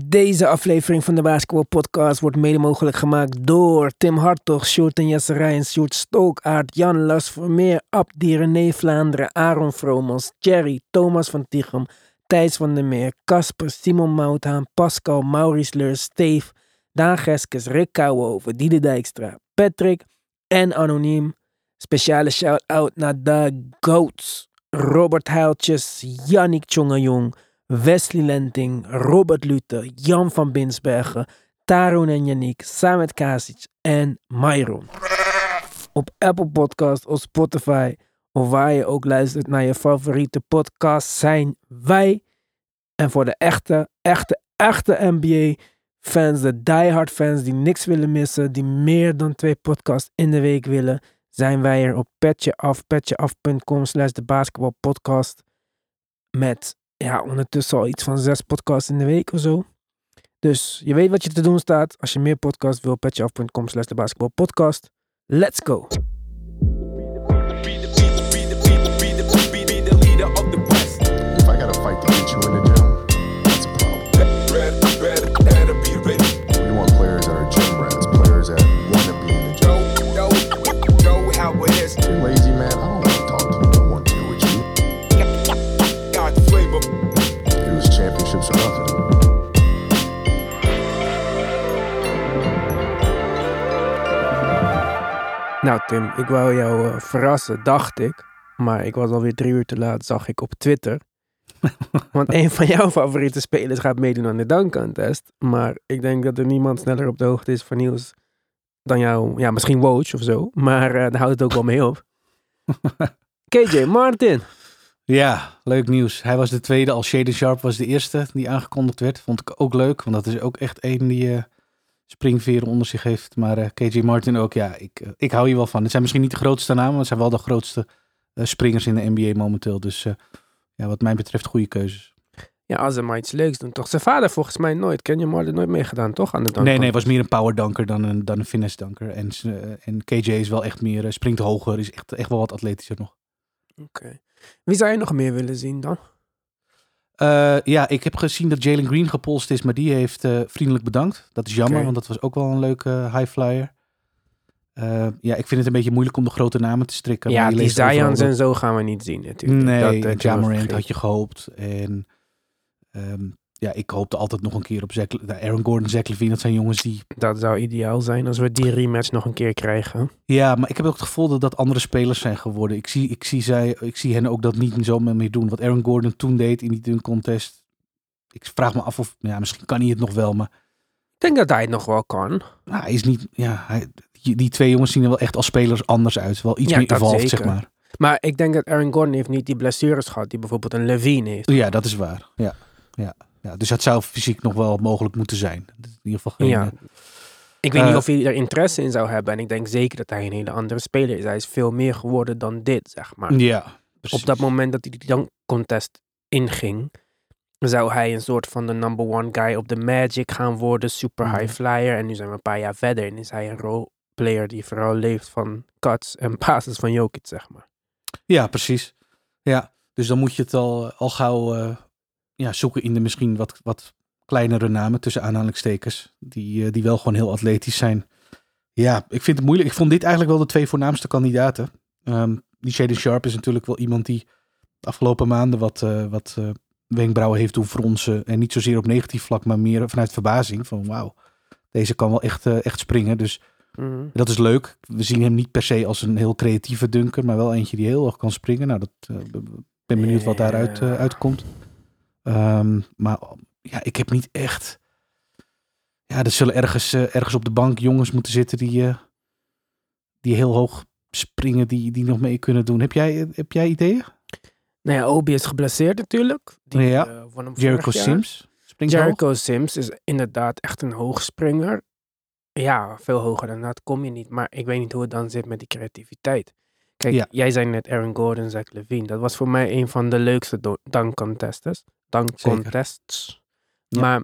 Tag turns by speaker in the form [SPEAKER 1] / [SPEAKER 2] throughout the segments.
[SPEAKER 1] Deze aflevering van de Basketball Podcast wordt mede mogelijk gemaakt door Tim Hartog, Sjoerd Jesse Rijns, Sjoerd Stookaard, Jan Las Vermeer, Abdi, René Vlaanderen, Aaron Vromans, Jerry, Thomas van Tichem, Thijs van der Meer, Casper, Simon Mouthaan, Pascal, Maurice Leur, Steve, Daan Geskes, Rick Kouwenhoven, Diede Dijkstra, Patrick en Anoniem. Speciale shout-out naar de GOATs, Robert Huiltjes, Yannick Tjongejong, Wesley Lenting, Robert Luther, Jan van Binsbergen, Taron en Yannick, Samet Kasic en Myron. Op Apple Podcast of Spotify of waar je ook luistert naar je favoriete podcast zijn wij. En voor de echte, echte, echte NBA fans, de diehard fans die niks willen missen, die meer dan twee podcasts in de week willen, zijn wij er op petjeaf, petjeaf.com slash de basketbalpodcast met ja, ondertussen al iets van zes podcasts in de week of zo. Dus je weet wat je te doen staat. Als je meer podcasts wil, petjeaf.com slash de basketbalpodcast. Let's go! Nou Tim, ik wou jou eh, verrassen, dacht ik. Maar ik was alweer drie uur te laat, zag ik op Twitter. Want een van jouw favoriete spelers gaat meedoen aan de dunk contest. Maar ik denk dat er niemand sneller op de hoogte is van nieuws dan jou. Ja, misschien Woj of zo. Maar eh, daar houdt het ook wel mee op. KJ Martin.
[SPEAKER 2] Ja, leuk nieuws. Hij was de tweede, al Shaden Sharp was de eerste die aangekondigd werd. Vond ik ook leuk, want dat is ook echt één die eh, springveren onder zich heeft. Maar eh, KJ Martin ook, ja, ik, eh, ik hou hier wel van. Het zijn misschien niet de grootste namen, maar het zijn wel de grootste eh, springers in de NBA momenteel. Dus ja, wat mij betreft goede keuzes.
[SPEAKER 1] Ja, als ze maar iets leuks doen, toch? Zijn vader volgens mij nooit. Ken je Martin nooit meegedaan, toch? Aan de
[SPEAKER 2] Nee, nee, was meer een power dunker dan een, dan een finesse dunker. En, en KJ is wel echt meer, springt hoger, is echt, echt wel wat atletischer nog.
[SPEAKER 1] Oké. Wie zou je nog meer willen zien dan?
[SPEAKER 2] Eh, ja, ik heb gezien dat Jalen Green gepolst is, maar die heeft eh, vriendelijk bedankt. Dat is jammer, want dat was ook wel een leuke eh, high flyer. Ja, ik vind het een beetje moeilijk om de grote namen te strikken.
[SPEAKER 1] ja, die Zions en zo gaan we niet zien natuurlijk.
[SPEAKER 2] Nee,
[SPEAKER 1] dat,
[SPEAKER 2] had je gehoopt. En ehm, ja, ik hoopte altijd nog een keer op Zach, Aaron Gordon, Zach Levine. Dat zijn jongens die...
[SPEAKER 1] Dat zou ideaal zijn als we die rematch nog een keer krijgen.
[SPEAKER 2] Ja, maar ik heb ook het gevoel dat dat andere spelers zijn geworden. Ik zie, ik zie, zij, ik zie hen ook dat niet zo meer doen. Wat Aaron Gordon toen deed in die dunk contest. Ik vraag me af of... Ja, misschien kan hij het nog wel, maar...
[SPEAKER 1] Ik denk dat hij het nog wel kan.
[SPEAKER 2] Nou, hij is niet... Ja, hij, die, die twee jongens zien er wel echt als spelers anders uit. Wel iets
[SPEAKER 1] Ja,
[SPEAKER 2] meer evolved, zeg maar.
[SPEAKER 1] Maar ik denk dat Aaron Gordon heeft niet die blessures gehad die bijvoorbeeld een Levine heeft.
[SPEAKER 2] Ja, dat is waar. Ja, ja, ja. Dus dat zou fysiek nog wel mogelijk moeten zijn. In ieder geval geen...
[SPEAKER 1] Ja.
[SPEAKER 2] eh,
[SPEAKER 1] Ik weet
[SPEAKER 2] Eh,
[SPEAKER 1] niet of hij er interesse in zou hebben. En ik denk zeker dat hij een hele andere speler is. Hij is veel meer geworden dan dit, zeg maar.
[SPEAKER 2] ja, precies.
[SPEAKER 1] Op dat moment dat hij die dunk contest inging, zou hij een soort van de number one guy op de Magic gaan worden. Super
[SPEAKER 2] Mhm.
[SPEAKER 1] high flyer. En nu zijn we een paar jaar verder en is hij een roleplayer die vooral leeft van cuts en passes van Jokic, zeg maar.
[SPEAKER 2] Ja, precies. Ja, dus dan moet je het al, al gauw eh, ja, zoeken in de misschien wat, wat kleinere namen tussen aanhalingstekens. Die, eh, die wel gewoon heel atletisch zijn. Ja, ik vind het moeilijk. Ik vond dit eigenlijk wel de twee voornaamste kandidaten. Ehm, die Shaden Sharp is natuurlijk wel iemand die de afgelopen maanden wat, eh, wat eh, wenkbrauwen heeft doen fronsen. En niet zozeer op negatief vlak, maar meer vanuit verbazing. Van wauw, deze kan wel echt, echt springen. Dus
[SPEAKER 1] Mhm.
[SPEAKER 2] dat is leuk. We zien hem niet per se als een heel creatieve dunker, maar wel eentje die heel erg kan springen. Nou, dat ben benieuwd wat daaruit uitkomt. Ehm, maar ja, ik heb niet echt. Ja, er zullen ergens, eh, ergens op de bank jongens moeten zitten die, eh, die heel hoog springen, die, die nog mee kunnen doen. Heb jij, heb jij ideeën?
[SPEAKER 1] Nou ja, Obi is geblesseerd natuurlijk. Die,
[SPEAKER 2] Ja.
[SPEAKER 1] eh,
[SPEAKER 2] Jericho. Sims? Springt hoog?
[SPEAKER 1] Jericho Sims is inderdaad echt een hoogspringer. Ja, veel hoger dan dat kom je niet. Maar ik weet niet hoe het dan zit met die creativiteit. Kijk,
[SPEAKER 2] Ja.
[SPEAKER 1] jij zei net Aaron Gordon, Zach Levine. Dat was voor mij een van de leukste do- dunk contests.
[SPEAKER 2] Ja.
[SPEAKER 1] Maar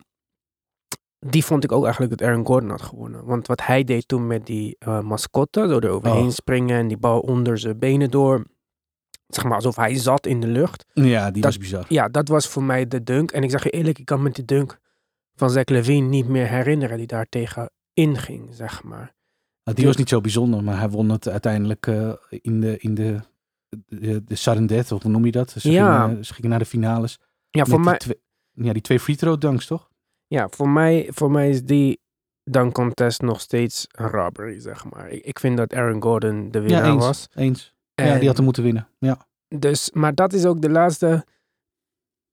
[SPEAKER 1] die vond ik ook eigenlijk dat Aaron Gordon had gewonnen. Want wat hij deed toen met die eh mascotte, zo eroverheen
[SPEAKER 2] Oh.
[SPEAKER 1] springen en die bal onder zijn benen door. Zeg maar alsof hij zat in de lucht.
[SPEAKER 2] Ja, die
[SPEAKER 1] Dat-
[SPEAKER 2] was bizar.
[SPEAKER 1] Ja, dat was voor mij de dunk. En ik zeg je eerlijk, ik kan met die dunk van Zach Levine niet meer herinneren die daar tegen inging, zeg maar.
[SPEAKER 2] Nou, die was niet zo bijzonder, maar hij won het uiteindelijk eh, in de, in de, de, de sudden death, of hoe noem je dat? Ze,
[SPEAKER 1] Ja.
[SPEAKER 2] gingen, ze gingen naar de finales.
[SPEAKER 1] Ja, voor mij,
[SPEAKER 2] twee, ja, die twee free throw dunks, toch?
[SPEAKER 1] ja, voor mij, voor mij is die dunk contest nog steeds een robbery, zeg maar. Ik, ik vind dat Aaron Gordon de
[SPEAKER 2] Ja,
[SPEAKER 1] winnaar
[SPEAKER 2] eens.
[SPEAKER 1] was.
[SPEAKER 2] Eens. Ja, die had hem moeten winnen. Ja.
[SPEAKER 1] Dus, maar dat is ook de laatste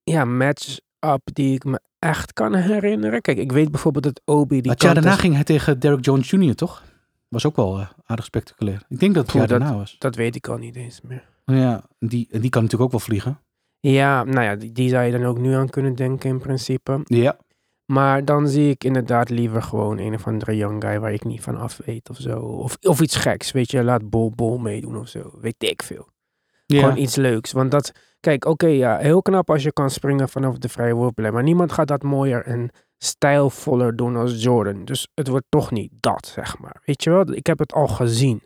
[SPEAKER 1] ja, match-up die ik me echt kan herinneren. Kijk, ik weet bijvoorbeeld dat Obi die
[SPEAKER 2] Maar jaar daarna ging hij tegen Derek Jones Jr., toch? Was ook wel eh, aardig spectaculair. Ik denk dat het jaar daarna was.
[SPEAKER 1] Dat weet ik al niet eens meer.
[SPEAKER 2] Ja, en die, die kan natuurlijk ook wel vliegen.
[SPEAKER 1] Ja, nou ja, die, die zou je dan ook nu aan kunnen denken in principe.
[SPEAKER 2] Ja.
[SPEAKER 1] Maar dan zie ik inderdaad liever gewoon een of andere young guy waar ik niet van af weet of zo. Of, of iets geks, weet je, laat Bol Bol meedoen of zo. Weet ik veel.
[SPEAKER 2] ja.
[SPEAKER 1] Gewoon iets leuks. Want dat, kijk, oké, ja, heel knap als je kan springen vanaf de vrije worplijn. Maar niemand gaat dat mooier en stijlvoller doen als Jordan. Dus het wordt toch niet dat, zeg maar. Weet je wel, ik heb het al gezien.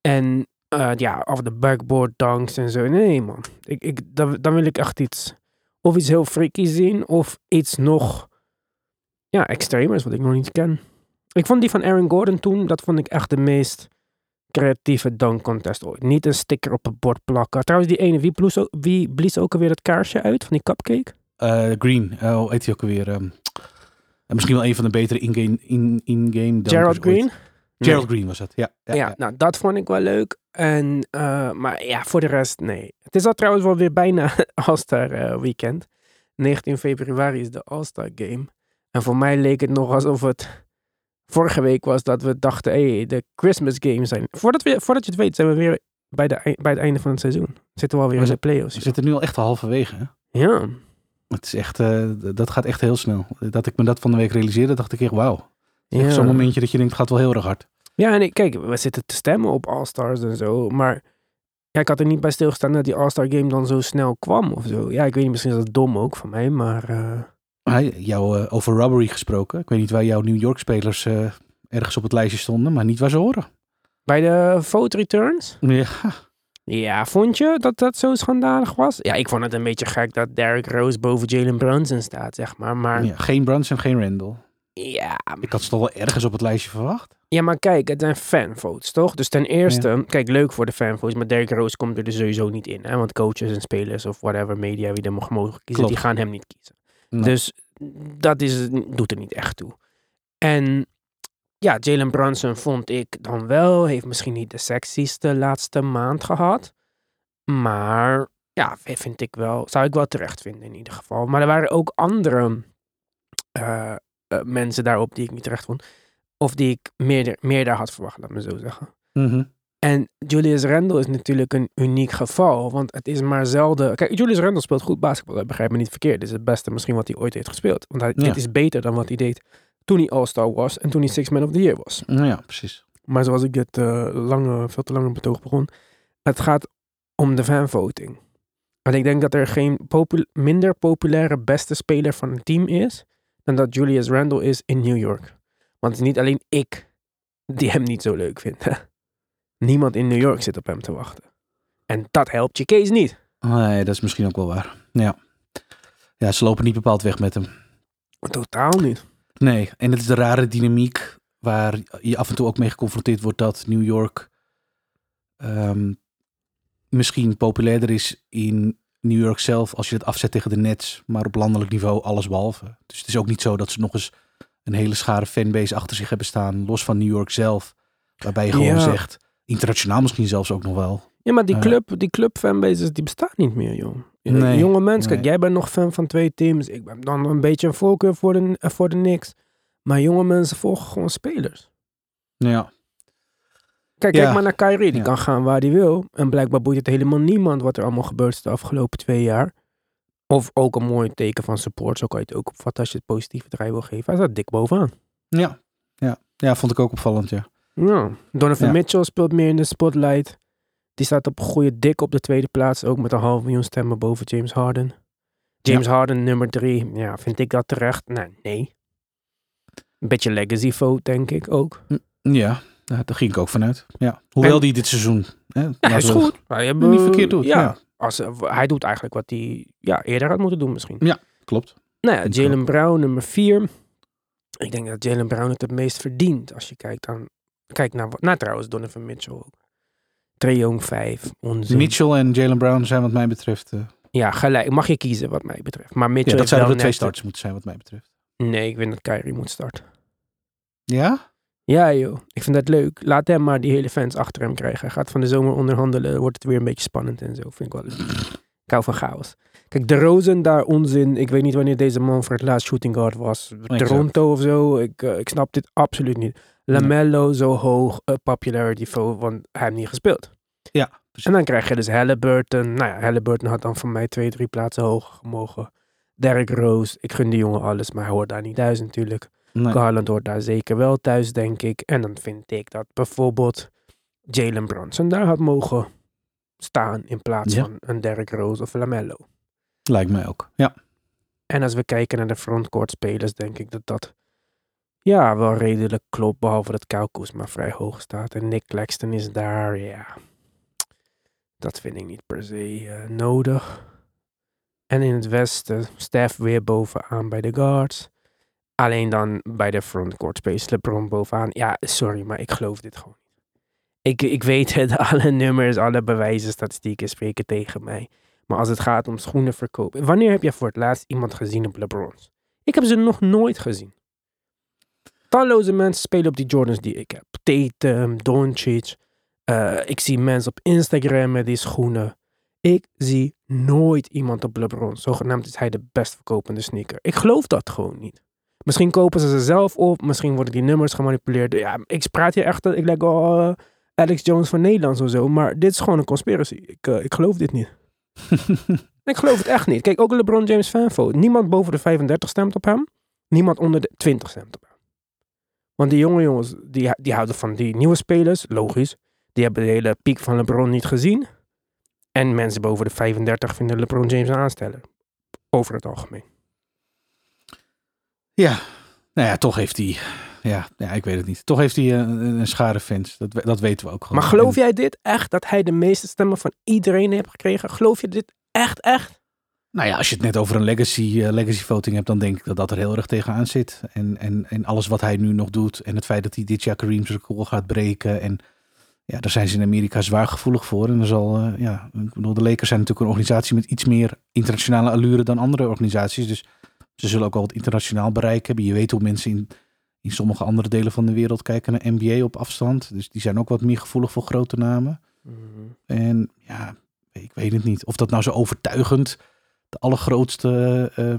[SPEAKER 1] En eh, ja, of de backboard dunks en zo. Nee, man. Ik, ik, dan, dan wil ik echt iets, of iets heel freaky zien, of iets nog, ja, extremers, wat ik nog niet ken. Ik vond die van Aaron Gordon toen, dat vond ik echt de meest creatieve dunk contest ooit. Niet een sticker op het bord plakken. Trouwens, die ene, wie wie blies ook alweer het kaarsje uit van die cupcake?
[SPEAKER 2] Eh, Green, hoe heet hij ook alweer? ehm, en misschien wel een van de betere in-game in, in-game dunkers
[SPEAKER 1] Gerald
[SPEAKER 2] ooit.
[SPEAKER 1] Green?
[SPEAKER 2] Gerald Green was het, ja.
[SPEAKER 1] Ja,
[SPEAKER 2] ja, ja.
[SPEAKER 1] nou dat vond ik wel leuk. En, eh, maar ja, voor de rest, nee. Het is al trouwens wel weer bijna All-Star eh, weekend. 19 februari is de All-Star game. En voor mij leek het nog alsof het vorige week was dat we dachten, hé, hey, de Christmas games zijn. Voordat, we, voordat je het weet, zijn we weer bij, de, bij het einde van het seizoen. Zitten we alweer
[SPEAKER 2] We
[SPEAKER 1] in de playoffs.
[SPEAKER 2] We zitten nu al echt halverwege. Hè?
[SPEAKER 1] Ja,
[SPEAKER 2] Het is echt, eh, dat gaat echt heel snel. Dat ik me dat van de week realiseerde, dacht ik echt, wauw.
[SPEAKER 1] ja.
[SPEAKER 2] Zo'n momentje dat je denkt, het gaat wel heel erg hard.
[SPEAKER 1] Ja, en ik, kijk, we zitten te stemmen op All-Stars en zo, maar ja, ik had er niet bij stilgestaan dat die All-Star game dan zo snel kwam of zo. Ja, ik weet niet, misschien is dat dom ook van mij, maar
[SPEAKER 2] Maar jou, eh, over robbery gesproken. Ik weet niet waar jouw New York spelers ergens op het lijstje stonden, maar niet waar ze horen.
[SPEAKER 1] bij de vote returns,
[SPEAKER 2] Ja,
[SPEAKER 1] ja, vond je dat dat zo schandalig was? Ja, ik vond het een beetje gek dat Derrick Rose boven Jalen Brunson staat, zeg maar, maar ja,
[SPEAKER 2] ja, geen Brunson, geen Randall.
[SPEAKER 1] ja,
[SPEAKER 2] Ik had ze toch wel ergens op het lijstje verwacht.
[SPEAKER 1] maar kijk, het zijn fanvotes, toch? Dus ten eerste, kijk, leuk voor de fanvotes, maar Derrick Rose komt er dus sowieso niet in, hè? want coaches en spelers of whatever media wie er mogen mogen kiezen,
[SPEAKER 2] Klopt.
[SPEAKER 1] die gaan hem niet kiezen.
[SPEAKER 2] Nee.
[SPEAKER 1] Dus dat is, doet er niet echt toe. En ja, Jalen Brunson vond ik dan wel, heeft misschien niet de sexieste laatste maand gehad. Maar ja, vind ik wel, zou ik wel terecht vinden in ieder geval. Maar er waren ook andere eh, eh, mensen daarop die ik niet terecht vond. Of die ik meer, meer daar had verwacht, laat me zo zeggen.
[SPEAKER 2] Mhm.
[SPEAKER 1] En Julius Randle is natuurlijk een uniek geval. Want het is maar zelden. Kijk, Julius Randle speelt goed basketbal. Begrijp me niet verkeerd. Dit is het beste misschien wat hij ooit heeft gespeeld. Want hij,
[SPEAKER 2] Ja.
[SPEAKER 1] dit is beter dan wat hij deed toen hij All-Star was. En toen hij Six Man of the Year was.
[SPEAKER 2] Nou ja, precies.
[SPEAKER 1] Maar zoals ik dit eh, lange, veel te lange betoog begon. Het gaat om de fanvoting. En ik denk dat er geen minder populaire beste speler van een team is. Dan dat Julius Randle is in New York. Want het is niet alleen ik die hem niet zo leuk vind. Niemand in New York zit op hem te wachten. En dat helpt je case niet.
[SPEAKER 2] Nee, dat is misschien ook wel waar. Ja. Ja, ze lopen niet bepaald weg met hem.
[SPEAKER 1] Totaal niet.
[SPEAKER 2] Nee, en het is de rare dynamiek waar je af en toe ook mee geconfronteerd wordt dat New York ehm, misschien populairder is in New York zelf als je het afzet tegen de Nets, maar op landelijk niveau alles behalve. Dus het is ook niet zo dat ze nog eens een hele schare fanbase achter zich hebben staan, los van New York zelf, waarbij je gewoon
[SPEAKER 1] Ja.
[SPEAKER 2] zegt, internationaal misschien zelfs ook nog wel.
[SPEAKER 1] Ja, maar die
[SPEAKER 2] Ja.
[SPEAKER 1] club, die club fanbases, die bestaan niet meer, joh.
[SPEAKER 2] Nee,
[SPEAKER 1] Jonge mensen, kijk,
[SPEAKER 2] nee.
[SPEAKER 1] jij bent nog fan van twee teams. Ik ben dan een beetje een voorkeur voor de, eh, voor de Knicks. Maar jonge mensen volgen gewoon spelers.
[SPEAKER 2] Ja,
[SPEAKER 1] Kijk,
[SPEAKER 2] Ja.
[SPEAKER 1] kijk maar naar Kyrie. Die
[SPEAKER 2] Ja.
[SPEAKER 1] kan gaan waar hij wil. En blijkbaar boeit het helemaal niemand wat er allemaal gebeurd is de afgelopen twee jaar. Of ook een mooi teken van support. Zo kan je het ook opvatten als je het positieve draai wil geven. Hij staat dik bovenaan.
[SPEAKER 2] ja, ja, ja, vond ik ook opvallend, ja.
[SPEAKER 1] Ja. Donovan
[SPEAKER 2] Ja.
[SPEAKER 1] Mitchell speelt meer in de spotlight. Die staat op een goede dik op de tweede plaats. Ook met een half miljoen stemmen boven James Harden. James Harden nummer drie. Ja, vind ik dat terecht? Nou, nee. Een beetje legacy vote, denk ik ook.
[SPEAKER 2] Ja, ja, daar ging ik ook vanuit. Ja. Hoewel
[SPEAKER 1] En-
[SPEAKER 2] die dit seizoen... Hè,
[SPEAKER 1] Ja, hij is goed. Hij heeft,
[SPEAKER 2] niet verkeerd doet,
[SPEAKER 1] Ja,
[SPEAKER 2] ja.
[SPEAKER 1] Als, hij doet eigenlijk wat hij ja, eerder had moeten doen misschien.
[SPEAKER 2] Klopt.
[SPEAKER 1] Nou ja, Jalen Brown nummer 4. Ik denk dat Jalen Brown het het meest verdient als je kijkt aan... Kijk naar, wat- nou trouwens, Donovan Mitchell ook. Trae Young 5, onzin.
[SPEAKER 2] Mitchell en Jalen Brown zijn wat mij betreft... eh,
[SPEAKER 1] Ja, gelijk. Mag je kiezen wat mij betreft. Maar Mitchell
[SPEAKER 2] ja, dat zouden de twee starters moeten zijn wat mij betreft.
[SPEAKER 1] Nee, ik vind dat Kyrie moet starten.
[SPEAKER 2] Ja?
[SPEAKER 1] Ja joh, ik vind dat leuk. Laat hem maar die hele fans achter hem krijgen. Hij gaat van de zomer onderhandelen. Wordt het weer een beetje spannend en zo. Vind ik wel leuk. Ik hou van chaos. Kijk, de Rosen daar onzin. Ik weet niet wanneer deze man voor het laatst shooting guard was. Toronto of zo. Ik, eh, ik snap dit absoluut niet. Lamello zo hoog eh, popularity vote, want hij heeft niet gespeeld.
[SPEAKER 2] Ja, precies.
[SPEAKER 1] En dan krijg je dus Halliburton. Nou ja, Halliburton had dan van mij twee, drie plaatsen hoger gemogen. Derrick Rose. Ik gun die jongen alles, maar hij hoort daar niet thuis natuurlijk.
[SPEAKER 2] Nee.
[SPEAKER 1] Garland hoort daar zeker wel thuis, denk ik. En dan vind ik dat bijvoorbeeld Jalen Brunson daar had mogen staan in plaats
[SPEAKER 2] Ja.
[SPEAKER 1] van een Derrick Rose of Lamello.
[SPEAKER 2] Lijkt mij ook. Ja.
[SPEAKER 1] En als we kijken naar de frontcourt spelers, denk ik dat dat ja, wel redelijk klopt. Behalve dat Kaukus maar vrij hoog staat. En Nick Claxton is daar, ja. Dat vind ik niet per se eh, nodig. En in het westen, Steph weer bovenaan bij de guards. Alleen dan bij de frontcourt space, LeBron bovenaan. Ja, sorry, maar ik geloof dit gewoon niet. Ik, ik weet het, alle nummers, alle bewijzen, statistieken spreken tegen mij. Maar als het gaat om schoenen verkopen. Wanneer heb je voor het laatst iemand gezien op LeBron's? Ik heb ze nog nooit gezien. Talloze mensen spelen op die Jordans die ik heb. Tatum, Doncic. Eh, ik zie mensen op Instagram met die schoenen. Ik zie nooit iemand op LeBron. Zogenaamd is hij de best verkopende sneaker. Ik geloof dat gewoon niet. Misschien kopen ze ze zelf op. Misschien worden die nummers gemanipuleerd. Ja, ik praat hier echt. Ik lijk al eh, Alex Jones van Nederland of zo. Maar dit is gewoon een conspiracy. Ik, eh, ik geloof dit niet. Ik geloof het echt niet. Kijk, ook LeBron James fanvote. Niemand boven de 35 stemt op hem. Niemand onder de 20 stemt op hem. Want die jonge jongens, die, die houden van die nieuwe spelers. Logisch. Die hebben de hele piek van LeBron niet gezien. En mensen boven de 35 vinden LeBron James een aansteller. Over het algemeen.
[SPEAKER 2] Ja, nou ja, toch heeft hij, ja, ja, ik weet het niet. Toch heeft hij een, een schare fans. Dat, dat weten we ook gewoon.
[SPEAKER 1] Maar geloof jij dit echt? Dat hij de meeste stemmen van iedereen heeft gekregen? Geloof je dit echt, echt?
[SPEAKER 2] Nou ja, als je het net over een legacy, eh, legacy voting hebt, dan denk ik dat dat er heel erg tegenaan zit. En, en, en alles wat hij nu nog doet en het feit dat hij dit jaar Kareem's record gaat breken. En ja, daar zijn ze in Amerika zwaar gevoelig voor. En er zal, eh, ja, ik bedoel, de Lakers zijn natuurlijk een organisatie met iets meer internationale allure dan andere organisaties. Dus ze zullen ook wel wat internationaal bereik hebben. Je weet hoe mensen in, in sommige andere delen van de wereld kijken naar NBA op afstand. Dus die zijn ook wat meer gevoelig voor grote namen. En ja, ik weet het niet. Of dat nou zo overtuigend de allergrootste eh,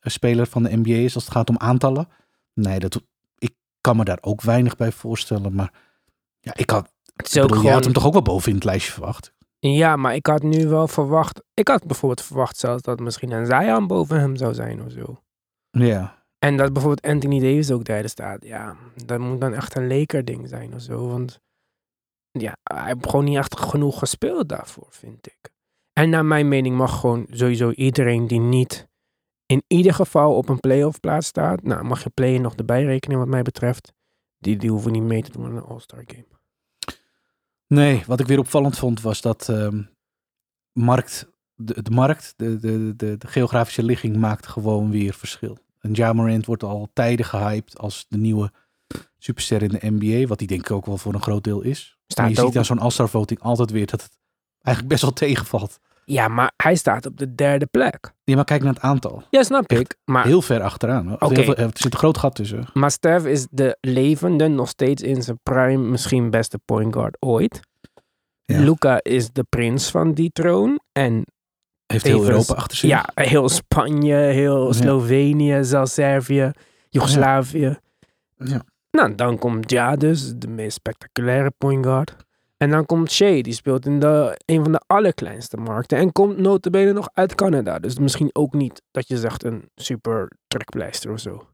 [SPEAKER 2] speler van de NBA is als het gaat om aantallen. Nee, dat, ik kan me daar ook weinig bij voorstellen. Maar ja, ik had,
[SPEAKER 1] Het is ook
[SPEAKER 2] bedoel, je
[SPEAKER 1] gewoon...
[SPEAKER 2] had hem toch ook wel boven in het lijstje verwacht.
[SPEAKER 1] Ja, maar ik had nu wel verwacht... Ik had bijvoorbeeld verwacht zelfs dat misschien een Zion boven hem zou zijn of zo.
[SPEAKER 2] Ja,
[SPEAKER 1] En dat bijvoorbeeld Anthony Davis ook derde staat. Ja, dat moet dan echt een leker ding zijn of zo. Want ja, hij heeft gewoon niet echt genoeg gespeeld daarvoor, vind ik. En naar mijn mening mag gewoon sowieso iedereen die niet in ieder geval op een playoff plaats staat. Nou, mag je play nog erbij rekenen wat mij betreft. Die, die hoeven niet mee te doen aan een All-Star game.
[SPEAKER 2] Nee, wat ik weer opvallend vond was dat ehm, markt, de, de markt, de, de, de, de geografische ligging maakt gewoon weer verschil. En Ja Morant wordt al tijden gehyped als de nieuwe superster in de NBA, wat die denk ik ook wel voor een groot deel is. Maar je
[SPEAKER 1] ook,
[SPEAKER 2] ziet aan zo'n All-Star voting altijd weer dat het eigenlijk best wel tegenvalt.
[SPEAKER 1] Ja, maar hij staat op de derde plek.
[SPEAKER 2] Ja, maar kijk naar het aantal.
[SPEAKER 1] Ja, snap ik. Maar
[SPEAKER 2] Heel ver achteraan.
[SPEAKER 1] Oké.
[SPEAKER 2] Er zit een groot gat tussen.
[SPEAKER 1] Maar Steph is de levende, nog steeds in zijn prime, misschien beste point guard ooit.
[SPEAKER 2] Ja.
[SPEAKER 1] Luca is de prins van die troon. En
[SPEAKER 2] Heeft heel Europa achter zich.
[SPEAKER 1] ja, heel Spanje, heel
[SPEAKER 2] Ja.
[SPEAKER 1] Slovenië, zelfs Servië, Joegoslavië.
[SPEAKER 2] Ja.
[SPEAKER 1] Nou, dan komt Ja dus, de meest spectaculaire point guard. En dan komt Shea, die speelt in de, een van de allerkleinste markten. En komt notabene nog uit Canada. Dus misschien ook niet dat je zegt een super trekpleister of zo.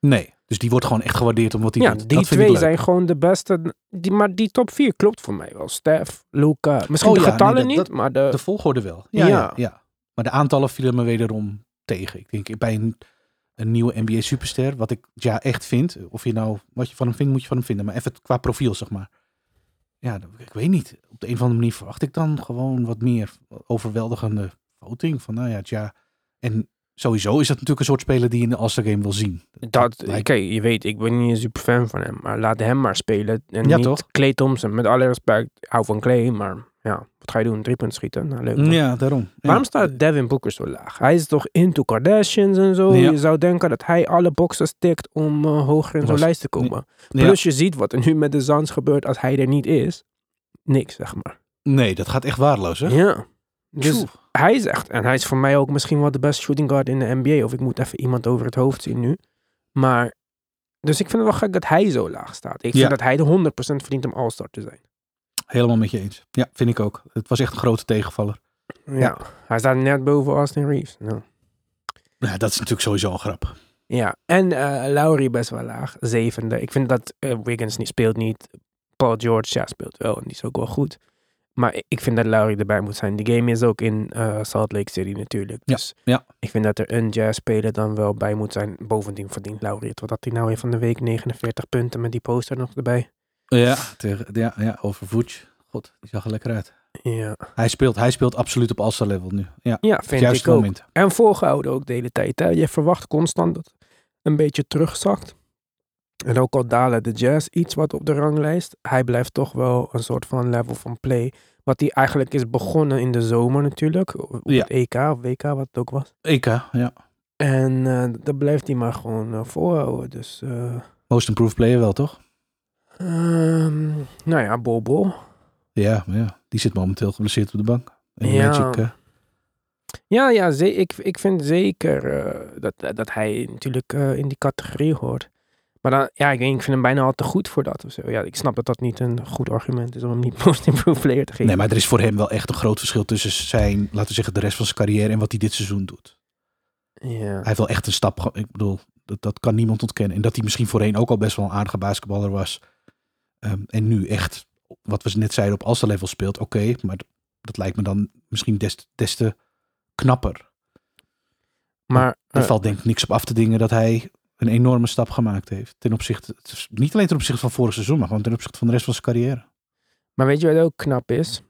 [SPEAKER 2] Nee, dus die wordt gewoon echt gewaardeerd om wat hij
[SPEAKER 1] Ja,
[SPEAKER 2] doet.
[SPEAKER 1] die
[SPEAKER 2] dat
[SPEAKER 1] twee zijn gewoon de beste. Die, maar die top 4 klopt voor mij wel. Steph, Luca. Misschien
[SPEAKER 2] Oh
[SPEAKER 1] de
[SPEAKER 2] ja,
[SPEAKER 1] getallen
[SPEAKER 2] nee, dat-
[SPEAKER 1] niet, maar de...
[SPEAKER 2] De volgorde wel. Ja,
[SPEAKER 1] Ja.
[SPEAKER 2] ja. ja, Maar de aantallen vielen me wederom tegen. Ik denk bij een, een nieuwe NBA superster, wat ik ja echt vind, of je nou wat je van hem vindt, moet je van hem vinden. Maar even qua profiel, zeg maar. Ja, ik weet niet. Op de een of andere manier verwacht ik dan gewoon wat meer overweldigende voting. Van nou ja, ja. En sowieso is dat natuurlijk een soort speler die je in de All-Star Game wil zien.
[SPEAKER 1] Dat,
[SPEAKER 2] lijkt-
[SPEAKER 1] kijk, je weet, ik ben niet een super fan van hem. Maar laat hem maar spelen. En
[SPEAKER 2] Ja,
[SPEAKER 1] niet
[SPEAKER 2] toch?
[SPEAKER 1] Clay Thompson. Met alle respect, hou van Clay. Maar ja, wat ga je doen? Drie punten schieten? Nou, leuk. man.
[SPEAKER 2] Ja, daarom. Ja.
[SPEAKER 1] Waarom staat Devin Booker zo laag? Hij is toch into Kardashians en zo?
[SPEAKER 2] Ja.
[SPEAKER 1] Je zou denken dat hij alle boxes tikt om eh, hoger in zo'n lijst te komen.
[SPEAKER 2] Ja.
[SPEAKER 1] Plus je ziet wat er nu met de Zans gebeurt als hij er niet is. Niks, zeg maar.
[SPEAKER 2] Nee, dat gaat echt waardeloos, hè?
[SPEAKER 1] Ja. Dus
[SPEAKER 2] Tjoe.
[SPEAKER 1] hij is echt, en hij is voor mij ook misschien wel de beste shooting guard in de NBA. Of ik moet even iemand over het hoofd zien nu. Maar, dus ik vind het wel gek dat hij zo laag staat. Ik vind dat hij de 100% verdient om All-Star te zijn.
[SPEAKER 2] Helemaal met je eens. Ja, vind ik ook. Het was echt een grote tegenvaller.
[SPEAKER 1] Ja. Hij staat net boven Austin Reeves. Nou.
[SPEAKER 2] Ja, dat is natuurlijk sowieso een grap.
[SPEAKER 1] Ja, en eh Lowry best wel laag, zevende. Ik vind dat eh, Wiggins niet speelt niet. Paul George, ja, speelt wel en die is ook wel goed. Maar ik- vind dat Lowry erbij moet zijn. Die game is ook in eh, Salt Lake City natuurlijk.
[SPEAKER 2] Ja,
[SPEAKER 1] Dus
[SPEAKER 2] ja.
[SPEAKER 1] ik vind dat er een jazz-speler dan wel bij moet zijn. Bovendien verdient Lowry het. Wat had hij nou weer van de week? 49 punten met die poster nog erbij.
[SPEAKER 2] Ja, tegen, ja, ja over Vooch. God, die zag er lekker uit.
[SPEAKER 1] Ja,
[SPEAKER 2] Hij speelt, hij speelt absoluut op All-Star level nu. Ja,
[SPEAKER 1] ja vind
[SPEAKER 2] juiste
[SPEAKER 1] ik ook.
[SPEAKER 2] moment.
[SPEAKER 1] En volgehouden ook de hele tijd. Hè? Je verwacht constant dat het een beetje terugzakt. En ook al dalen de Jazz iets wat op de ranglijst. Hij blijft toch wel een soort van level van play. Wat hij eigenlijk is begonnen in de zomer natuurlijk. Op
[SPEAKER 2] Ja.
[SPEAKER 1] het EK of WK wat het ook was.
[SPEAKER 2] EK, ja.
[SPEAKER 1] En eh dat blijft hij maar gewoon volhouden. Dus eh,
[SPEAKER 2] Most improved player wel, toch?
[SPEAKER 1] Ehm, nou ja, Bol.
[SPEAKER 2] Ja, ja. Die zit momenteel geblesseerd op de bank. En
[SPEAKER 1] Ja.
[SPEAKER 2] Magic, eh,
[SPEAKER 1] Ja, ja ik, ik vind zeker eh, dat, dat hij natuurlijk eh, in die categorie hoort. Maar dan, ja, ik, weet ik vind hem bijna al te goed voor dat of zo. Ja, ik snap dat dat niet een goed argument is om hem niet most improved player te geven.
[SPEAKER 2] Nee, maar er is voor hem wel echt een groot verschil tussen zijn, laten we zeggen, de rest van zijn carrière en wat hij dit seizoen doet.
[SPEAKER 1] Ja.
[SPEAKER 2] Hij heeft wel echt een stap, ik bedoel, dat, dat kan niemand ontkennen. En dat hij misschien voorheen ook al best wel een aardige basketballer was. Ehm, en nu echt, wat we net zeiden, op All-Star level speelt, oké. maar dat lijkt me dan misschien des, des te knapper.
[SPEAKER 1] Maar
[SPEAKER 2] Er
[SPEAKER 1] eh,
[SPEAKER 2] valt denk ik niks op af te dingen dat hij een enorme stap gemaakt heeft. Ten opzichte, niet alleen ten opzichte van vorig seizoen, maar gewoon ten opzichte van de rest van zijn carrière.
[SPEAKER 1] Maar weet je wat ook knap is?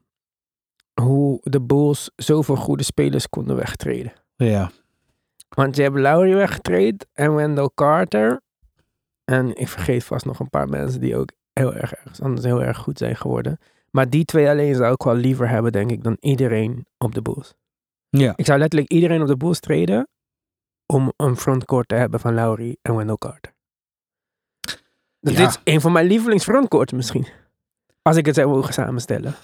[SPEAKER 1] Hoe de Bulls zoveel goede spelers konden wegtreden.
[SPEAKER 2] Ja,
[SPEAKER 1] Want je hebt Lowry weggetreden en Wendell Carter. En ik vergeet vast nog een paar mensen die ook heel erg ergens anders heel erg goed zijn geworden. Maar die twee alleen zou ik wel liever hebben, denk ik, dan iedereen op de Bulls.
[SPEAKER 2] ja.
[SPEAKER 1] Ik zou letterlijk iedereen op de Bulls treden om een frontcourt te hebben van Lowry en Wendell Carter. Dus
[SPEAKER 2] Ja.
[SPEAKER 1] Dit is een van mijn lievelings frontcourts misschien. Als ik het zou mogen samenstellen.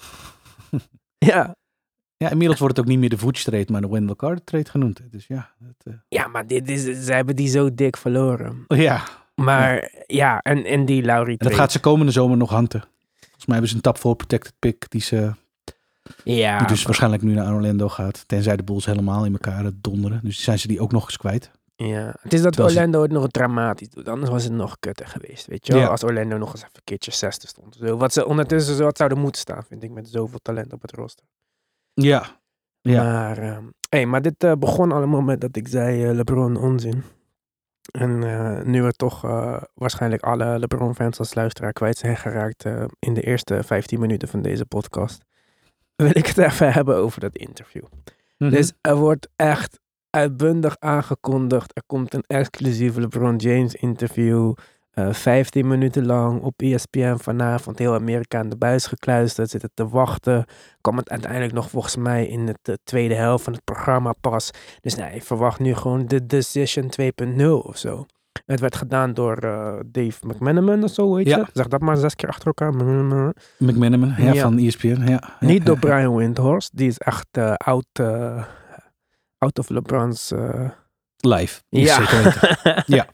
[SPEAKER 1] ja.
[SPEAKER 2] Ja, inmiddels wordt het ook niet meer de Vooch trade, maar de Wendell Carter trade genoemd. Dus ja, dat, eh,
[SPEAKER 1] ja, maar dit is, ze hebben die zo dik verloren.
[SPEAKER 2] ja.
[SPEAKER 1] Maar ja, en, en die Lowry
[SPEAKER 2] En dat gaat ze komende zomer nog hangen. Volgens mij hebben ze een tap voor protected pick die, ze,
[SPEAKER 1] Ja,
[SPEAKER 2] die dus
[SPEAKER 1] maar-
[SPEAKER 2] waarschijnlijk nu naar Orlando gaat. Tenzij de Bulls helemaal in elkaar donderen. Dus zijn ze die ook nog eens kwijt.
[SPEAKER 1] Ja, het is dat
[SPEAKER 2] Terwijl
[SPEAKER 1] Orlando het nog dramatisch doet. Anders was het nog kutter geweest, weet je wel.
[SPEAKER 2] Ja.
[SPEAKER 1] Als Orlando nog eens even een keertje zesde stond. Zo, wat ze ondertussen zo wat zouden moeten staan, vind ik, met zoveel talent op het roster.
[SPEAKER 2] Ja. Ja.
[SPEAKER 1] Maar, ehm, hey, maar dit eh, begon allemaal met dat ik zei eh, LeBron onzin. En eh, nu we toch eh, waarschijnlijk alle LeBron-fans als luisteraar kwijt zijn geraakt eh, in de eerste 15 minuten van deze podcast, wil ik het even hebben over dat interview.
[SPEAKER 2] Mhm.
[SPEAKER 1] Dus er wordt echt uitbundig aangekondigd. Er komt een exclusief LeBron James interview. Eh 15 minuten lang op ESPN vanavond. Heel Amerika aan de buis gekluisterd. Zitten te wachten. Kwam het uiteindelijk nog volgens mij in de eh, tweede helft van het programma pas. Dus nee, ik verwacht nu gewoon de Decision 2.0 of zo. Het werd gedaan door eh, Dave McManaman of zo, weet
[SPEAKER 2] Ja.
[SPEAKER 1] je. Zeg dat maar zes keer achter elkaar.
[SPEAKER 2] McManaman ja,
[SPEAKER 1] Ja.
[SPEAKER 2] van ESPN. Ja.
[SPEAKER 1] Niet door. Brian Windhorst. Die is echt eh eh, out of LeBron's...
[SPEAKER 2] Live.
[SPEAKER 1] ja.
[SPEAKER 2] Ja.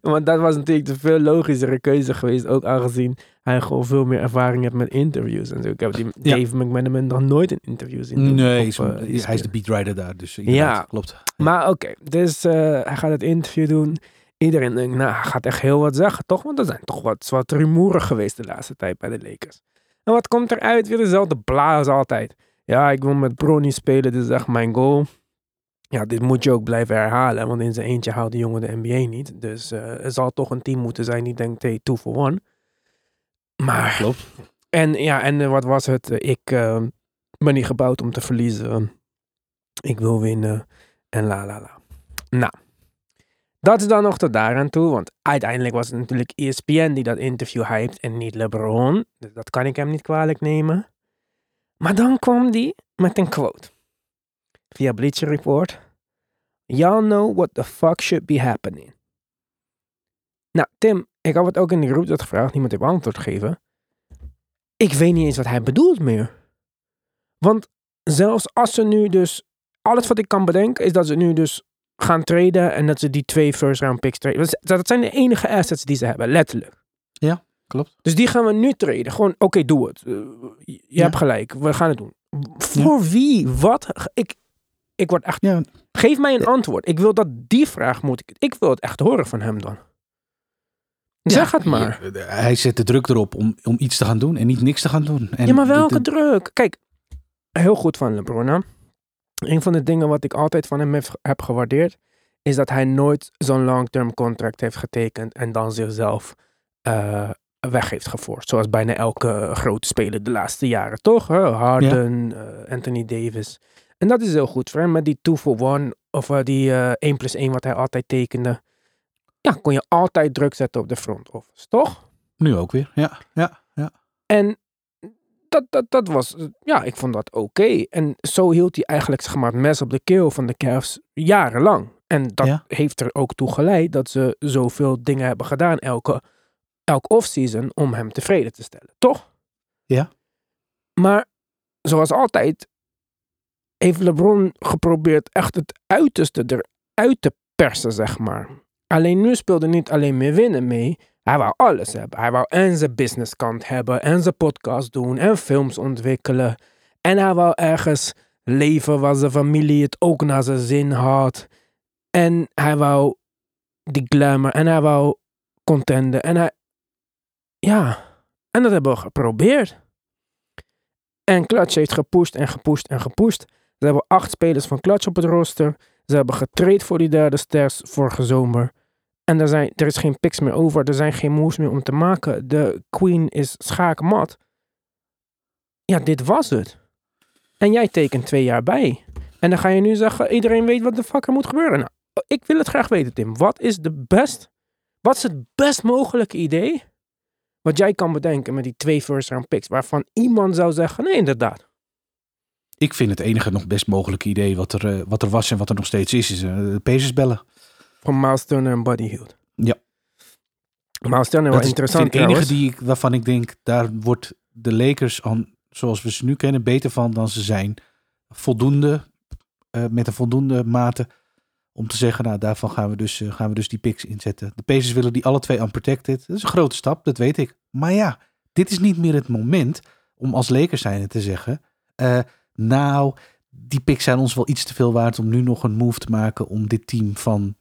[SPEAKER 1] Want dat was natuurlijk de veel logischere keuze geweest. Ook aangezien hij gewoon veel meer ervaring heeft met interviews en zo. Ik heb die
[SPEAKER 2] Ja.
[SPEAKER 1] Dave McManaman nog nooit in interviews zien. doen
[SPEAKER 2] Nee,
[SPEAKER 1] op,
[SPEAKER 2] is-
[SPEAKER 1] eh,
[SPEAKER 2] hij is de beatwriter daar. Dus
[SPEAKER 1] Ja.
[SPEAKER 2] klopt.
[SPEAKER 1] Maar oké, dus eh, hij gaat het interview doen. Iedereen denkt, nou, hij gaat echt heel wat zeggen, toch? Want er zijn toch wat, wat rumoeren geweest de laatste tijd bij de Lakers. En wat komt eruit? Weer dezelfde blaas altijd. Ja, ik wil met Bronny spelen, dit is echt mijn goal. Ja, dit moet je ook blijven herhalen, want in zijn eentje houdt de jongen de NBA niet. Dus eh, er zal toch een team moeten zijn die denkt, hey, two for one. Maar,
[SPEAKER 2] Klopt.
[SPEAKER 1] en ja, en eh, wat was het? Eh, Ik eh, ben niet gebouwd om te verliezen. Ik wil winnen. En la la la. Dat is dan nog tot daar aan toe, want uiteindelijk was het natuurlijk ESPN die dat interview hyped en niet LeBron. Dus dat kan ik hem niet kwalijk nemen. Maar dan kwam die met een quote. Via Bleacher Report. Y'all know what the fuck should be happening. Nou, Tim, ik had het ook in de groep dat gevraagd, niemand heeft antwoord gegeven. Ik weet niet eens wat hij bedoelt meer. Want zelfs als ze nu dus, alles wat ik kan bedenken is dat ze nu dus gaan traden en dat ze die twee first round picks traden. Dat- zijn de enige assets die ze hebben, letterlijk.
[SPEAKER 2] Klopt.
[SPEAKER 1] Dus die gaan we nu traden. Gewoon, oké, doe het. Eh, je
[SPEAKER 2] Ja.
[SPEAKER 1] hebt gelijk, we gaan het doen. Voor wie? Wat? Ik, ik word echt...
[SPEAKER 2] Ja,
[SPEAKER 1] Geef mij een antwoord. Ik wil dat die vraag moet ik... Ik wil het echt horen van hem dan. Zeg het maar.
[SPEAKER 2] Hij zet de druk erop om, om iets te gaan doen en niet niks te gaan doen. En
[SPEAKER 1] ja, maar welke
[SPEAKER 2] de-
[SPEAKER 1] druk? Kijk, heel goed van LeBron. Hè? Een van de dingen wat ik altijd van hem heb, heb gewaardeerd, is dat hij nooit zo'n long-term contract heeft getekend en dan zichzelf eh, weg heeft geforst. Zoals bijna elke grote speler de laatste jaren, toch? Hè? Harden, eh, Anthony Davis. En dat is heel goed voor hem met die 2 for 1 of eh, die eh 1 plus 1 wat hij altijd tekende. Ja, kon je altijd druk zetten op de front office, toch?
[SPEAKER 2] Nu ook weer. Ja, ja, ja.
[SPEAKER 1] En dat, dat, dat was, ja, ik vond dat oké. En zo hield hij eigenlijk zeg maar, het mes op de keel van de Cavs jarenlang. En dat
[SPEAKER 2] Ja.
[SPEAKER 1] heeft er ook toe geleid dat ze zoveel dingen hebben gedaan elke, elk offseason om hem tevreden te stellen, toch?
[SPEAKER 2] Ja.
[SPEAKER 1] Maar zoals altijd heeft LeBron geprobeerd echt het uiterste eruit te persen, zeg maar. Alleen nu speelde niet alleen meer winnen mee. Hij wou alles hebben. Hij wou en zijn businesskant hebben, en zijn podcast doen, en films ontwikkelen. En hij wou ergens leven waar zijn familie het ook naar zijn zin had. En hij wou die glamour, en hij wou contenden. En hij, ja, en dat hebben we geprobeerd. En Clutch heeft gepusht en gepusht en gepusht. Ze hebben acht spelers van Clutch op het roster. Ze hebben getraind voor die derde sters vorige zomer. En er, zijn, er is geen picks meer over. Er zijn geen moves meer om te maken. De Queen is schaakmat. Ja, dit was het. En jij tekent twee jaar bij. En dan ga je nu zeggen, iedereen weet wat de fuck er moet gebeuren. Nou, ik wil het graag weten, Tim. Wat is de best... Wat is het best mogelijke idee... wat jij kan bedenken met die twee first round picks... waarvan iemand zou zeggen, nee, inderdaad.
[SPEAKER 2] Ik vind het enige nog best mogelijke idee wat er, eh, wat er was en wat er nog steeds is, is eh, de Pacers bellen.
[SPEAKER 1] Van Miles Turner en Buddy Hield.
[SPEAKER 2] Ja.
[SPEAKER 1] Miles Turner wel
[SPEAKER 2] is
[SPEAKER 1] interessant
[SPEAKER 2] de enige die ik, waarvan ik denk, daar wordt de Lakers, aan, zoals we ze nu kennen, beter van dan ze zijn. Voldoende, eh, met een voldoende mate om te zeggen, nou daarvan gaan we, dus, gaan we dus die picks inzetten. De Pacers willen die alle twee unprotected. Dat is een grote stap, dat weet ik. Maar ja, dit is niet meer het moment om als Lakers zijnde te zeggen, nou, die picks zijn ons wel iets te veel waard om nu nog een move te maken om dit team van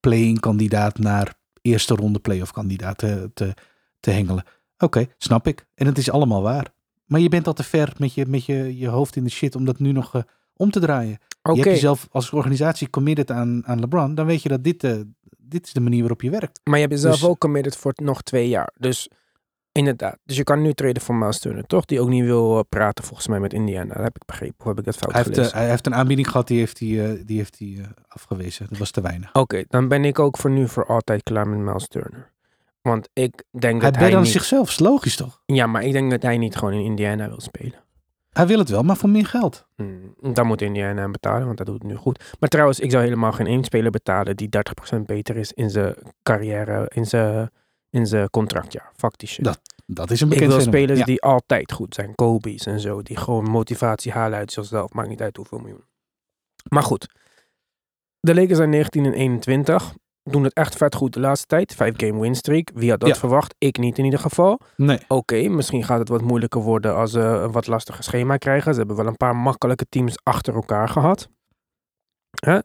[SPEAKER 2] playing kandidaat naar eerste ronde playoff kandidaat te, te, te hengelen. Oké, snap ik. En het is allemaal waar. Maar je bent al te ver met je, met je, je hoofd in de shit om dat nu nog eh, om te draaien.
[SPEAKER 1] Oké,
[SPEAKER 2] Je hebt jezelf als organisatie committed aan, aan LeBron. Dan weet je dat dit, eh, dit is de manier waarop je werkt.
[SPEAKER 1] maar je hebt jezelf
[SPEAKER 2] dus-
[SPEAKER 1] ook committed voor nog twee jaar. Dus inderdaad. Dus je kan nu treden voor Miles Turner, toch? Die ook niet wil eh, praten volgens mij met Indiana. Dat heb ik begrepen. Of heb ik dat fout
[SPEAKER 2] Hij heeft,
[SPEAKER 1] gelezen?
[SPEAKER 2] eh, hij heeft een aanbieding gehad, die heeft hij, eh, die heeft hij afgewezen. Dat was te weinig.
[SPEAKER 1] Oké, dan ben ik ook voor nu voor altijd klaar met Miles Turner. Want ik denk
[SPEAKER 2] Hij
[SPEAKER 1] dat hij
[SPEAKER 2] aan
[SPEAKER 1] niet...
[SPEAKER 2] zichzelf, is logisch toch?
[SPEAKER 1] Ja, maar ik denk dat hij niet gewoon in Indiana wil spelen.
[SPEAKER 2] Hij wil het wel, maar voor meer geld.
[SPEAKER 1] Hmm, dan moet Indiana hem betalen, want dat doet het nu goed. Maar trouwens, ik zou helemaal geen één speler betalen die 30% beter is in zijn carrière, in zijn, in zijn contractjaar. Shit.
[SPEAKER 2] Dat Dat is een
[SPEAKER 1] ik
[SPEAKER 2] bekend
[SPEAKER 1] wil
[SPEAKER 2] fenomeen.
[SPEAKER 1] spelers
[SPEAKER 2] Ja.
[SPEAKER 1] die altijd goed zijn. Kobe's en zo. Die gewoon motivatie halen uit zichzelf. Maakt niet uit hoeveel miljoen. Maar goed. De Lakers zijn 19 en 21. Doen het echt vet goed de laatste tijd. Vijf game win streak. Wie had dat
[SPEAKER 2] Ja.
[SPEAKER 1] verwacht? Ik niet in ieder geval.
[SPEAKER 2] Nee.
[SPEAKER 1] Oké, misschien gaat het wat moeilijker worden als ze een wat lastiger schema krijgen. Ze hebben wel een paar makkelijke teams achter elkaar gehad. Hè?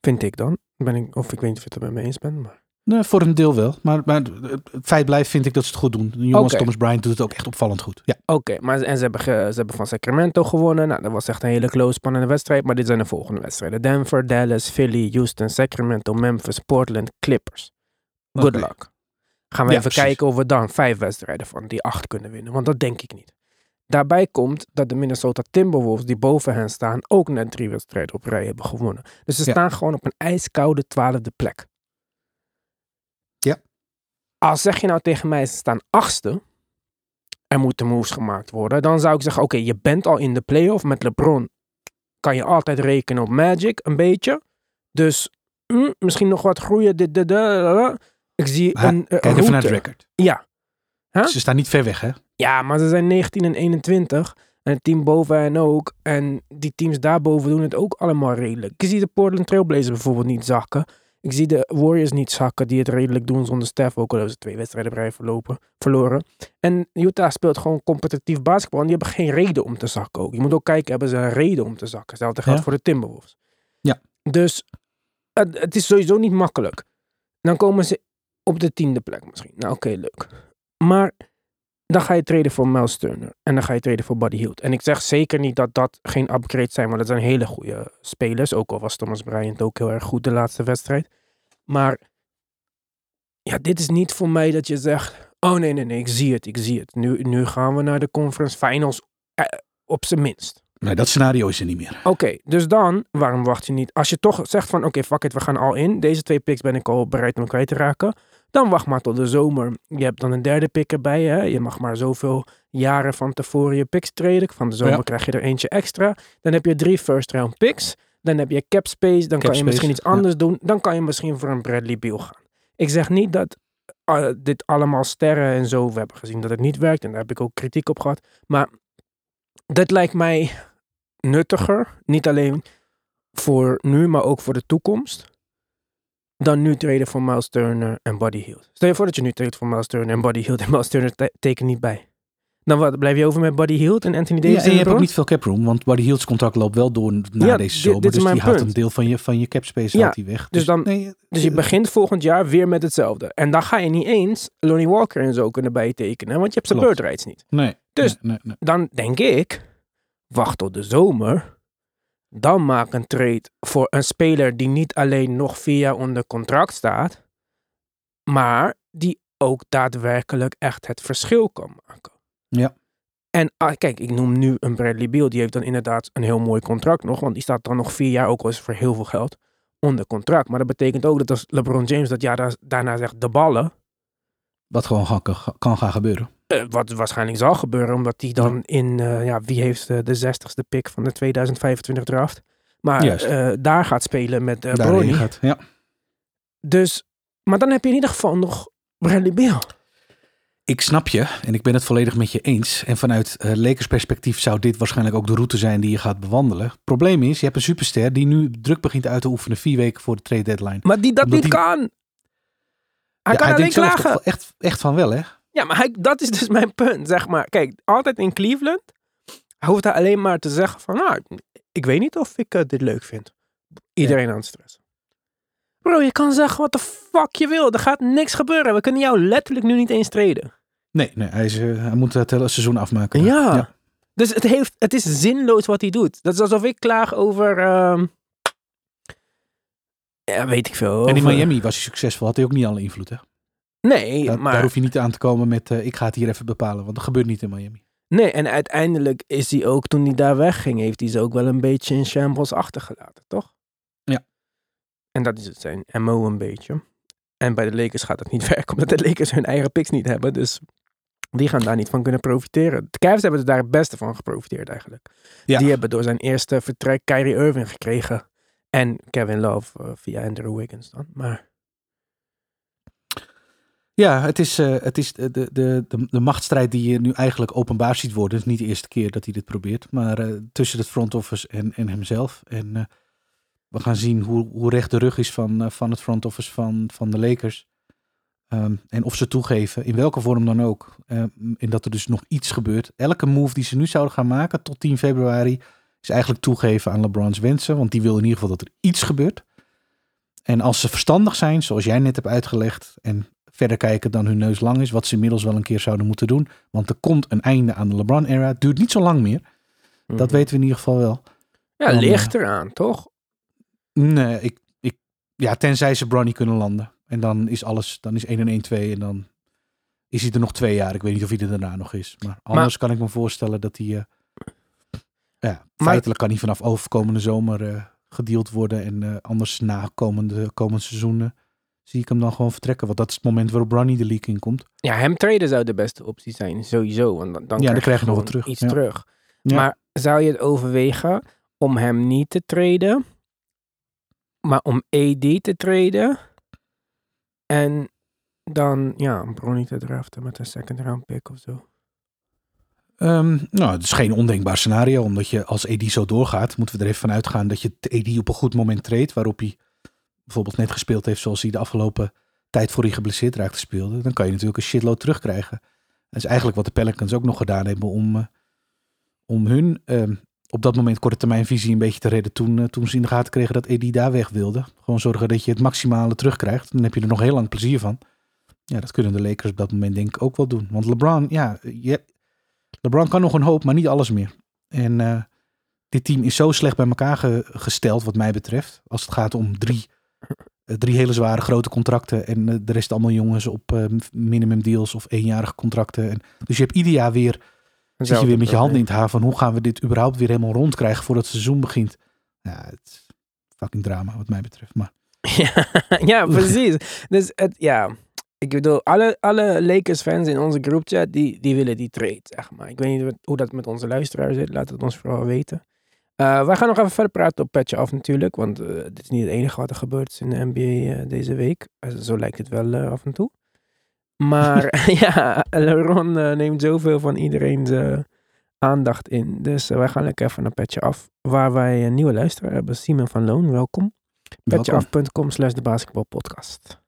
[SPEAKER 1] Vind ik dan. Ben ik, of ik weet niet of je het er met me eens bent. Maar...
[SPEAKER 2] Nee, voor een deel wel. Maar, maar het feit blijft, vind ik dat ze het goed doen. De jongens. Thomas Bryant doet het ook echt opvallend goed. Ja.
[SPEAKER 1] Oké, maar en ze hebben, ge- ze hebben van Sacramento gewonnen. Nou, dat was echt een hele close, spannende wedstrijd. Maar dit zijn de volgende wedstrijden. Denver, Dallas, Philly, Houston, Sacramento, Memphis, Portland, Clippers. Good luck. Gaan we
[SPEAKER 2] Ja,
[SPEAKER 1] even
[SPEAKER 2] precies.
[SPEAKER 1] kijken of we dan vijf wedstrijden van die acht kunnen winnen. Want dat denk ik niet. Daarbij komt dat de Minnesota Timberwolves, die boven hen staan, ook net drie wedstrijden op rij hebben gewonnen. Dus ze
[SPEAKER 2] Ja.
[SPEAKER 1] staan gewoon op een ijskoude twaalfde plek. Als zeg je nou tegen mij, ze staan achtste, er moeten moves gemaakt worden, dan zou ik zeggen, oké, je bent al in de playoff met LeBron. Kan je altijd rekenen op Magic, een beetje. Dus hm, misschien nog wat groeien. Dit, dit, dit, dit. Ik zie
[SPEAKER 2] Maar
[SPEAKER 1] een, eh,
[SPEAKER 2] Kijk even naar het record.
[SPEAKER 1] Ja. Huh?
[SPEAKER 2] Ze staan niet ver weg, hè?
[SPEAKER 1] Ja, maar ze zijn 19 en 21. En het team boven hen ook. En die teams daarboven doen het ook allemaal redelijk. Ik zie de Portland Trailblazers bijvoorbeeld niet zakken. Ik zie de Warriors niet zakken, die het redelijk doen zonder Steph. Ook al hebben ze twee wedstrijden bij verlopen, verloren. En Utah speelt gewoon competitief basketbal. En die hebben geen reden om te zakken ook. Je moet ook kijken, hebben ze een reden om te zakken? Hetzelfde geldt
[SPEAKER 2] Ja.
[SPEAKER 1] voor de Timberwolves.
[SPEAKER 2] Ja.
[SPEAKER 1] Dus het, het is sowieso niet makkelijk. Dan komen ze op de tiende plek misschien. Nou, oké, leuk. Maar dan ga je treden voor Miles Turner. En dan ga je treden voor Buddy Hield. En ik zeg zeker niet dat dat geen upgrades zijn, want dat zijn hele goede spelers. Ook al was Thomas Bryant ook heel erg goed de laatste wedstrijd. Maar ja, dit is niet voor mij dat je zegt, oh nee, nee, nee, ik zie het, ik zie het. Nu, nu gaan we naar de conference finals eh, op zijn minst.
[SPEAKER 2] Nee, dat scenario is er niet meer.
[SPEAKER 1] Oké, dus dan, waarom wacht je niet? Als je toch zegt van, oké, fuck it, we gaan al in. Deze twee picks ben ik al bereid om kwijt te raken. Dan wacht maar tot de zomer. Je hebt dan een derde pick erbij, hè. Je mag maar zoveel jaren van tevoren je picks treden. Van de zomer
[SPEAKER 2] Ja.
[SPEAKER 1] krijg je er eentje extra. Dan heb je drie first round picks. Dan heb je cap space. Dan
[SPEAKER 2] Cap
[SPEAKER 1] kan je misschien iets anders doen. Dan kan je misschien voor een Bradley Beal gaan. Ik zeg niet dat eh, dit allemaal sterren en zo. We hebben gezien dat het niet werkt. En daar heb ik ook kritiek op gehad. Maar dat lijkt mij nuttiger. Niet alleen voor nu, maar ook voor de toekomst. Dan nu treden voor Miles Turner en Buddy Hield. Stel je voor dat je nu treedt voor Miles Turner en Buddy Hield. En Miles Turner te- tekent niet bij. Dan wat, blijf je over met Buddy Hield en Anthony Davis
[SPEAKER 2] Ja, en je hebt ook niet veel cap room, want Buddy Hield's contract loopt wel door na
[SPEAKER 1] Ja,
[SPEAKER 2] deze zomer.
[SPEAKER 1] dit
[SPEAKER 2] dus die haalt een deel van je, van je cap space
[SPEAKER 1] Ja,
[SPEAKER 2] die weg.
[SPEAKER 1] dus dan-
[SPEAKER 2] nee,
[SPEAKER 1] Dus je
[SPEAKER 2] eh,
[SPEAKER 1] begint volgend jaar weer met hetzelfde. En dan ga je niet eens Lonnie Walker en zo kunnen bijtekenen. Want je hebt zijn bird rights niet.
[SPEAKER 2] Nee,
[SPEAKER 1] Dus-
[SPEAKER 2] nee, nee, nee.
[SPEAKER 1] Dan denk ik, wacht tot de zomer. Dan maak een trade voor een speler die niet alleen nog vier jaar onder contract staat. Maar die ook daadwerkelijk echt het verschil kan maken.
[SPEAKER 2] Ja.
[SPEAKER 1] En ah, kijk, ik noem nu een Bradley Beal. Die heeft dan inderdaad een heel mooi contract nog. Want die staat dan nog vier jaar, ook al is voor heel veel geld, onder contract. Maar dat betekent ook dat als LeBron James dat jaar da- daarna zegt, de ballen.
[SPEAKER 2] Wat gewoon kan, kan gaan gebeuren.
[SPEAKER 1] Eh, wat waarschijnlijk zal gebeuren, omdat hij dan in, eh, ja, wie heeft eh, de 60ste pick van de 2025 draft. Maar daar gaat spelen met uh,
[SPEAKER 2] Daarheen gaat. Ja.
[SPEAKER 1] Dus, maar dan heb je in ieder geval nog Bradley Beal.
[SPEAKER 2] Ik snap je en ik ben het volledig met je eens. En vanuit Lakers perspectief zou dit waarschijnlijk ook de route zijn die je gaat bewandelen. Probleem is, je hebt een superster die nu druk begint uit te oefenen vier weken voor de trade deadline.
[SPEAKER 1] Maar die dat
[SPEAKER 2] Omdat
[SPEAKER 1] niet
[SPEAKER 2] die-
[SPEAKER 1] kan. Hij
[SPEAKER 2] Ja,
[SPEAKER 1] kan alleen
[SPEAKER 2] denkt zelf
[SPEAKER 1] klagen.
[SPEAKER 2] echt, echt van wel, hè?
[SPEAKER 1] Ja, maar hij, dat is dus mijn punt, zeg maar. Kijk, altijd in Cleveland hij hoeft hij alleen maar te zeggen van, nou, ik weet niet of ik eh, dit leuk vind. Iedereen aan het stressen. Bro, je kan zeggen wat de fuck je wil. Er gaat niks gebeuren. We kunnen jou letterlijk nu niet eens treden.
[SPEAKER 2] Nee, nee hij, is, eh, hij moet het hele seizoen afmaken.
[SPEAKER 1] Ja. Dus het, heeft, het is zinloos wat hij doet. Dat is alsof ik klaag over... ehm, ja, weet ik veel.
[SPEAKER 2] En in Miami was hij succesvol, had hij ook niet alle invloed, hè?
[SPEAKER 1] Nee,
[SPEAKER 2] Daar,
[SPEAKER 1] maar...
[SPEAKER 2] daar hoef je niet aan te komen met, eh, ik ga het hier even bepalen, want dat gebeurt niet in Miami.
[SPEAKER 1] Nee, en uiteindelijk is hij ook, toen hij daar wegging, heeft hij ze ook wel een beetje in shambles achtergelaten, toch?
[SPEAKER 2] Ja.
[SPEAKER 1] En dat is het zijn MO een beetje. En bij de Lakers gaat dat niet werken, omdat de Lakers hun eigen picks niet hebben. Dus die gaan daar niet van kunnen profiteren. De Cavs hebben er daar het beste van geprofiteerd eigenlijk.
[SPEAKER 2] Ja.
[SPEAKER 1] Die hebben door zijn eerste vertrek Kyrie Irving gekregen. En Kevin Love eh, via Andrew Wiggins dan. Maar
[SPEAKER 2] Ja, het is, eh, het is de, de, de, machtsstrijd die je nu eigenlijk openbaar ziet worden. Het is niet de eerste keer dat hij dit probeert, maar eh, tussen het front office en, en hemzelf. En eh, we gaan zien hoe, hoe recht de rug is van, van het front office van, van de Lakers. Ehm, en of ze toegeven, in welke vorm dan ook, eh, en dat er dus nog iets gebeurt. Elke move die ze nu zouden gaan maken tot 10 februari is eigenlijk toegeven aan LeBron's wensen. Want die wil in ieder geval dat er iets gebeurt. En als ze verstandig zijn, zoals jij net hebt uitgelegd, en verder kijken dan hun neus lang is, wat ze inmiddels wel een keer zouden moeten doen. Want er komt een einde aan de LeBron-era. Het duurt niet zo lang meer. Dat
[SPEAKER 1] Mhm.
[SPEAKER 2] weten we in ieder geval wel.
[SPEAKER 1] ja,
[SPEAKER 2] dan,
[SPEAKER 1] ligt eraan, toch?
[SPEAKER 2] Nee, ik, ik, ja, tenzij ze Bronny kunnen landen. En dan is alles, dan is 1 en 1 2 en dan is hij er nog twee jaar. Ik weet niet of hij er daarna nog is. Maar anders kan ik me voorstellen dat hij... eh, ja, feitelijk kan hij vanaf overkomende zomer eh gedeeld worden. En eh, anders na komende, komend seizoen eh, zie ik hem dan gewoon vertrekken. Want dat is het moment waarop Ronnie de league in komt.
[SPEAKER 1] Ja, hem traden zou de beste optie zijn, sowieso. Want dan, dan
[SPEAKER 2] Ja, dan
[SPEAKER 1] krijg
[SPEAKER 2] je nog wat terug,
[SPEAKER 1] Iets
[SPEAKER 2] ja.
[SPEAKER 1] terug.
[SPEAKER 2] Ja.
[SPEAKER 1] Maar zou je het overwegen om hem niet te traden, maar om AD te traden en dan, ja, Bronny te draften met een second round pick of zo?
[SPEAKER 2] Ehm, nou, het is geen ondenkbaar scenario. Omdat je als AD zo doorgaat, moeten we er even van uitgaan dat je AD op een goed moment treedt. Waarop hij bijvoorbeeld net gespeeld heeft zoals hij de afgelopen tijd voor hij geblesseerd raakte speelde. Dan kan je natuurlijk een shitload terugkrijgen. Dat is eigenlijk wat de Pelicans ook nog gedaan hebben om, eh, om hun ehm, op dat moment korte termijn visie een beetje te redden. Toen, eh, toen ze in de gaten kregen dat AD daar weg wilde. Gewoon zorgen dat je het maximale terugkrijgt. Dan heb je er nog heel lang plezier van. Ja, dat kunnen de Lakers op dat moment denk ik ook wel doen. Want LeBron, ja, LeBron kan nog een hoop, maar niet alles meer. En eh, dit team is zo slecht bij elkaar ge- gesteld, wat mij betreft. Als het gaat om drie, drie hele zware grote contracten. En eh, de rest allemaal jongens op eh, minimum deals of eenjarige contracten. En, dus je hebt ieder jaar weer, zit je weer met je handen in het haar van hoe gaan we dit überhaupt weer helemaal rondkrijgen voordat het seizoen begint. Ja, het is fucking drama wat mij betreft. Maar
[SPEAKER 1] Ja, ja, precies. Dus het, ja, ik bedoel, alle, alle Lakers-fans in onze groupchat, die, die willen die trade, zeg maar. Ik weet niet hoe dat met onze luisteraars zit, laat het ons vooral weten. Eh wij gaan nog even verder praten op Petje Af natuurlijk, want eh, dit is niet het enige wat er gebeurd is in de NBA eh, deze week. Zo lijkt het wel af en toe. Maar ja, LeBron neemt zoveel van iedereen's aandacht in. Dus wij gaan lekker even naar Petje Af, waar wij een nieuwe luisteraar hebben, Simon van Loon, welkom.
[SPEAKER 2] welkom.
[SPEAKER 1] Petjeaf.com slash de basketbalpodcast.